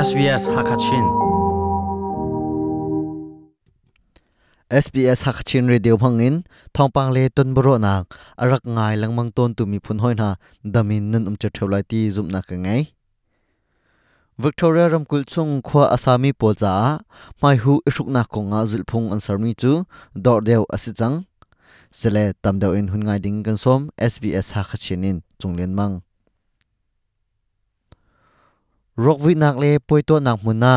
SBS Hakachin. SBS Hakachin Radio Phangin thongpang le ton bro nak, arak ngai langmang ton tu mi phun hoi na, damin nan um cha tholai ti zum na ka ngai. Victoria Ramkul chung khwa Asami polza mai hu ishuk na konga zulphung answer mi chu, dor deu asichang sele tamdeu in hun ngai ding kan som SBS Hakachinin chunglen mang. รกวินักเลป่วยตัวหนักมุนา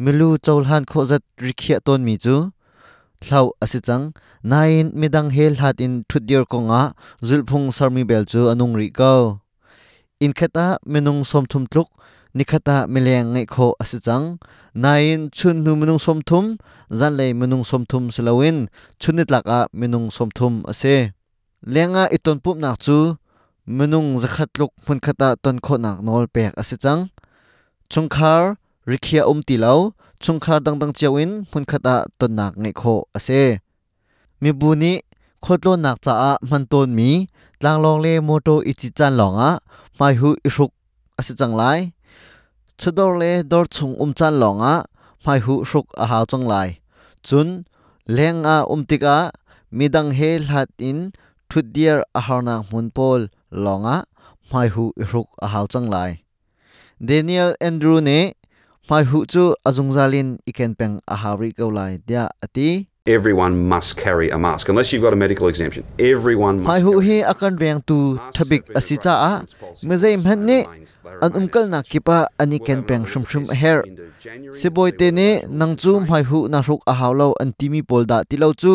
เมิลูโจลหันโคจัดริเคียตนมีจูเท่าอสิจังนายนไม่ดังเฮลหัดอินทุดเดียร์กงะจุลพงศ์สามีเบลจูอนุงริกาอินคตาเมนุงสมทุมทุกนิคตาเมเลียงไงโคอสิจังนายนชุนหูเมนุงสมทุมจันเลยเมนุงสมทุมสลาวินชุนนิดลักอาเมนุงสมทุมอเซเลียงอะอิตนปุบนักจูเมนุงจะขัดลุกมันคตาตนโคนักนอลเปกอสิจัง chungkhar rikhia um ti lo chungkhar dang dang chiawin mun khata ton nak ngai kho ase mi buni khotlo nak cha a man ton mi tlang long le moto ichi chan longa mai hu isuk ase chang lai chudor le dor chung um chan longa mai hu suk a ha chang lai chun leng a um tika midang he hlat in thudier a harna mun pol longa mai hu isuk a ha chang lai Daniel Andrew ne mai hu chu azungzalin iken peng a hawi ko lai dia ati Everyone must carry a mask unless you've got a medical exemption. Everyone must. mai hu hi akan veng tu thabik asicha a mezai mhan ne an umkal na kipa ani ken peng shum shum her. siboi te ne nang chu mai hu na ruk a hawlo an timi polda tilo chu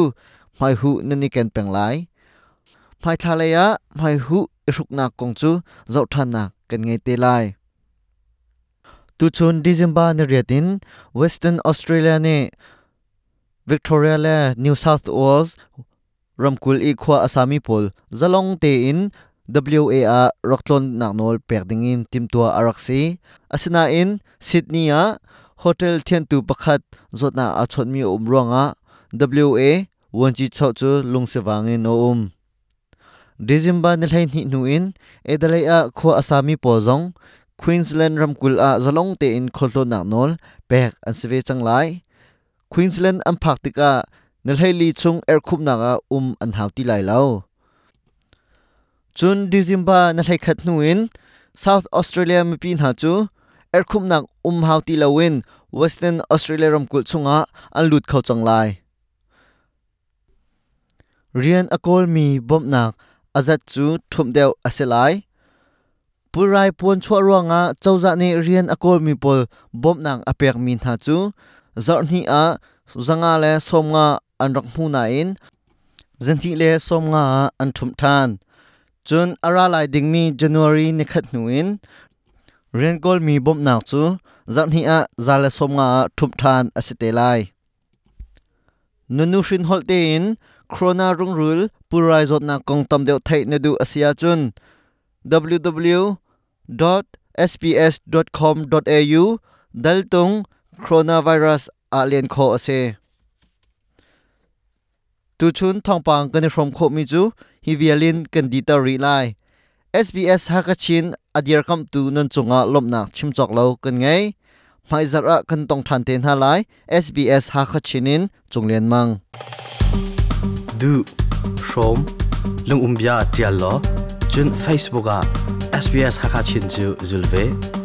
mai hu nani ken peng lai. Mai thalaya mai hu isuk na kong chu zau than na kan ngai te lai tu chun December ni riatin Western Australia ne Victoria le New South Wales ramkul i khwa asami pol zalong te in WA a roklon naknol pekdingin timtua araksi asina in Sydney a hotel thian tu pakhat zotna um a chotmi umronga WA wonchi chau chu lungsewangin no um. December ni hlai ni nu in edalai a khwa asami pozong Queensland ramkul a zalong te in kholto naknol pek an sive changlai Queensland an phak tika nilhai li chung er khup naka um an hauti lai lao chun December na hlai khat nuin, South Australia mi pin ha chu er khup nak um hauti lawin Western Australia ramkul chunga an lut khau changlai rian akol mi bom nak azat chu thum deu aselai ปุรายปวนชั่วรวงอ่ะเจ้าจะนี่เรียนอโกรมีปลบบนางอเปียกมีนาจูจอดนี่อ่ะสังอาเลสมงาอันรักผู้นายนเจนทีเลสมงาอันทุมทานจนอาราลายดิงมีเจนวรีนิคัดนุินเรียนกลมีบมนักจูจอดนี่อ่ะจาเลสมงาทุมทานอสิเตลายนูนูชินฮอลเตนโครนารุงรุลปุรายจดนักกงตำเดียวไทยนดูอาเซียจน www www.sbs.com.au daltung coronavirus a lian kho ase tu chun thongpang kan from kho mi chu hi vialin kan di ta ri lai SBS Hakachin adir kam tu non chunga lomna chimchok lo kan ngai mai zara kan tong than ten ha lai SBS Hakachinin chunglen mang du shom lung umbia tialo chun Facebook a SBS Hakachin chu zulve